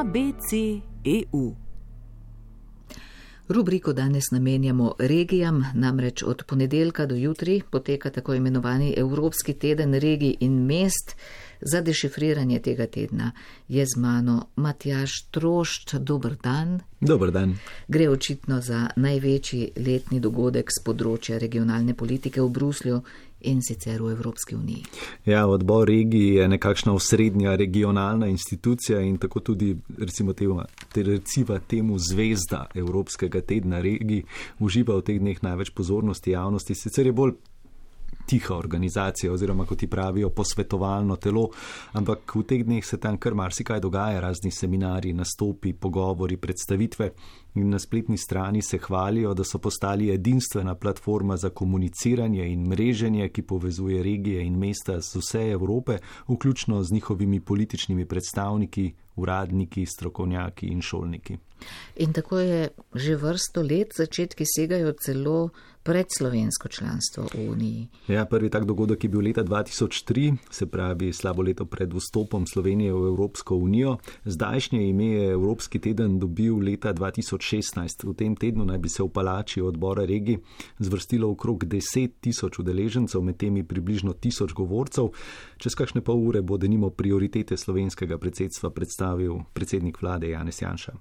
ABC.eu. Rubriko danes namenjamo regijam, namreč od ponedeljka do jutri poteka tako imenovani Evropski teden regij in mest. Za dešifriranje tega tedna je z mano Matjaš Trošč. Dobr dan. Dobr dan. Gre očitno za največji letni dogodek z področja regionalne politike v Bruslju in sicer v Evropski uniji. Ja, odbor regij je nekakšna osrednja regionalna institucija in tako tudi recimo temu, recimo temu zvezda Evropskega tedna regij uživa v teh dneh največ pozornosti javnosti. Sicer je bolj tiha organizacija oziroma kot ti pravijo posvetovalno telo, ampak v teh dneh se tam kar marsikaj dogaja, razni seminari, nastopi, pogovori, predstavitve in na spletni strani se hvalijo, da so postali edinstvena platforma za komuniciranje in mreženje, ki povezuje regije in mesta z vse Evrope, vključno z njihovimi političnimi predstavniki, uradniki, strokovnjaki in šolniki. In tako je že vrsto let, začetki segajo celo pred slovensko članstvo v Uniji. Ja, prvi tak dogodek je bil leta 2003, se pravi slabo leto pred vstopom Slovenije v Evropsko unijo. Zdajšnje ime je Evropski teden dobil leta 2016. V tem tednu naj bi se v palači odbora regi zvrstilo okrog 10 tisoč udeležencev, med temi približno tisoč govorcev. Čez kakšne pol ure bo denimo prioritete slovenskega predsedstva predstavil predsednik vlade Janez Janša.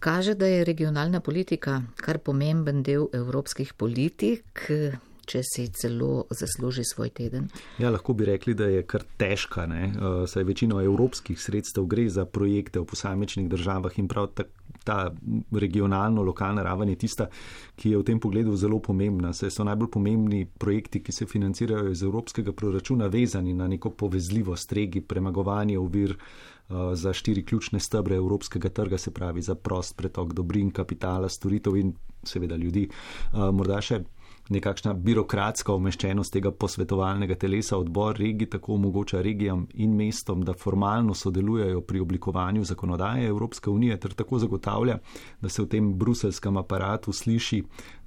Kaže, da je regionalna politika kar pomemben del evropskih politik, če si celo zasluži svoj teden. Ja, lahko bi rekli, da je kar težka, ne? Eh, saj večino evropskih sredstev gre za projekte v posamečnih državah in prav tako. Ta regionalno-lokalna raven je tista, ki je v tem pogledu zelo pomembna. Saj so najbolj pomembni projekti, ki se financirajo iz evropskega proračuna, vezani na neko povezljivost regij, premagovanje ovir, Eh, za štiri ključne stebre evropskega trga, se pravi za prost pretok dobrin, kapitala, storitev in seveda ljudi. Eh, morda še nekakšna birokratska umeščenost tega posvetovalnega telesa. Odbor regij tako omogoča regijam in mestom, da formalno sodelujejo pri oblikovanju zakonodaje Evropske unije ter tako zagotavlja, da se v tem bruselskem aparatu sliši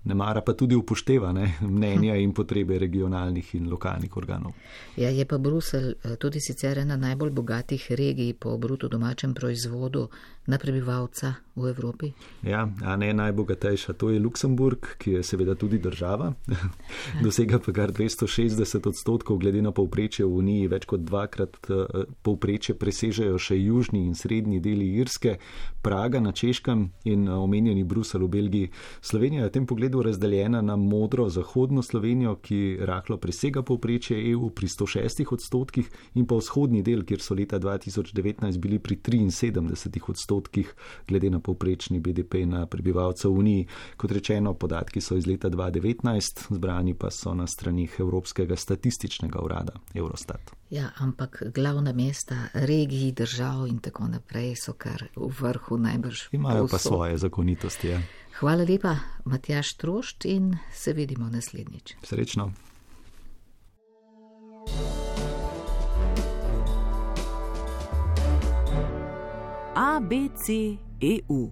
ne mara pa tudi upošteva ne, mnenja in potrebe regionalnih in lokalnih organov. Ja, je pa Brusel eh, tudi sicer ena najbolj bogatih regij po bruto domačem proizvodu na prebivalca v Evropi. Ja, a ne najbogatejša. To je Luksemburg, ki je seveda tudi država. Dosega pa kar 260 odstotkov, glede na povprečje v Uniji, več kot dvakrat eh, povprečje presežejo še južni in srednji deli Irske, Praga na Češkem in eh, omenjeni Brusel v Belgiji. Slovenija je v tem pogledu razdeljena na modro zahodno Slovenijo, ki rahlo presega povprečje EU pri 106 odstotkih, in pa vzhodni del, kjer so leta 2019 bili pri 73 odstotkih, glede na povprečni BDP na prebivalca v Uniji. Kot rečeno, podatki so iz leta 2019, zbrani pa so na stranih Evropskega statističnega urada Eurostat. Ja, ampak glavna mesta, regiji, držav in tako naprej so kar v vrhu najbrž. Imajo pa svoje zakonitosti. Ja. Hvala lepa, Matjaš Trošt in se vidimo naslednjič. Srečno. ABC EU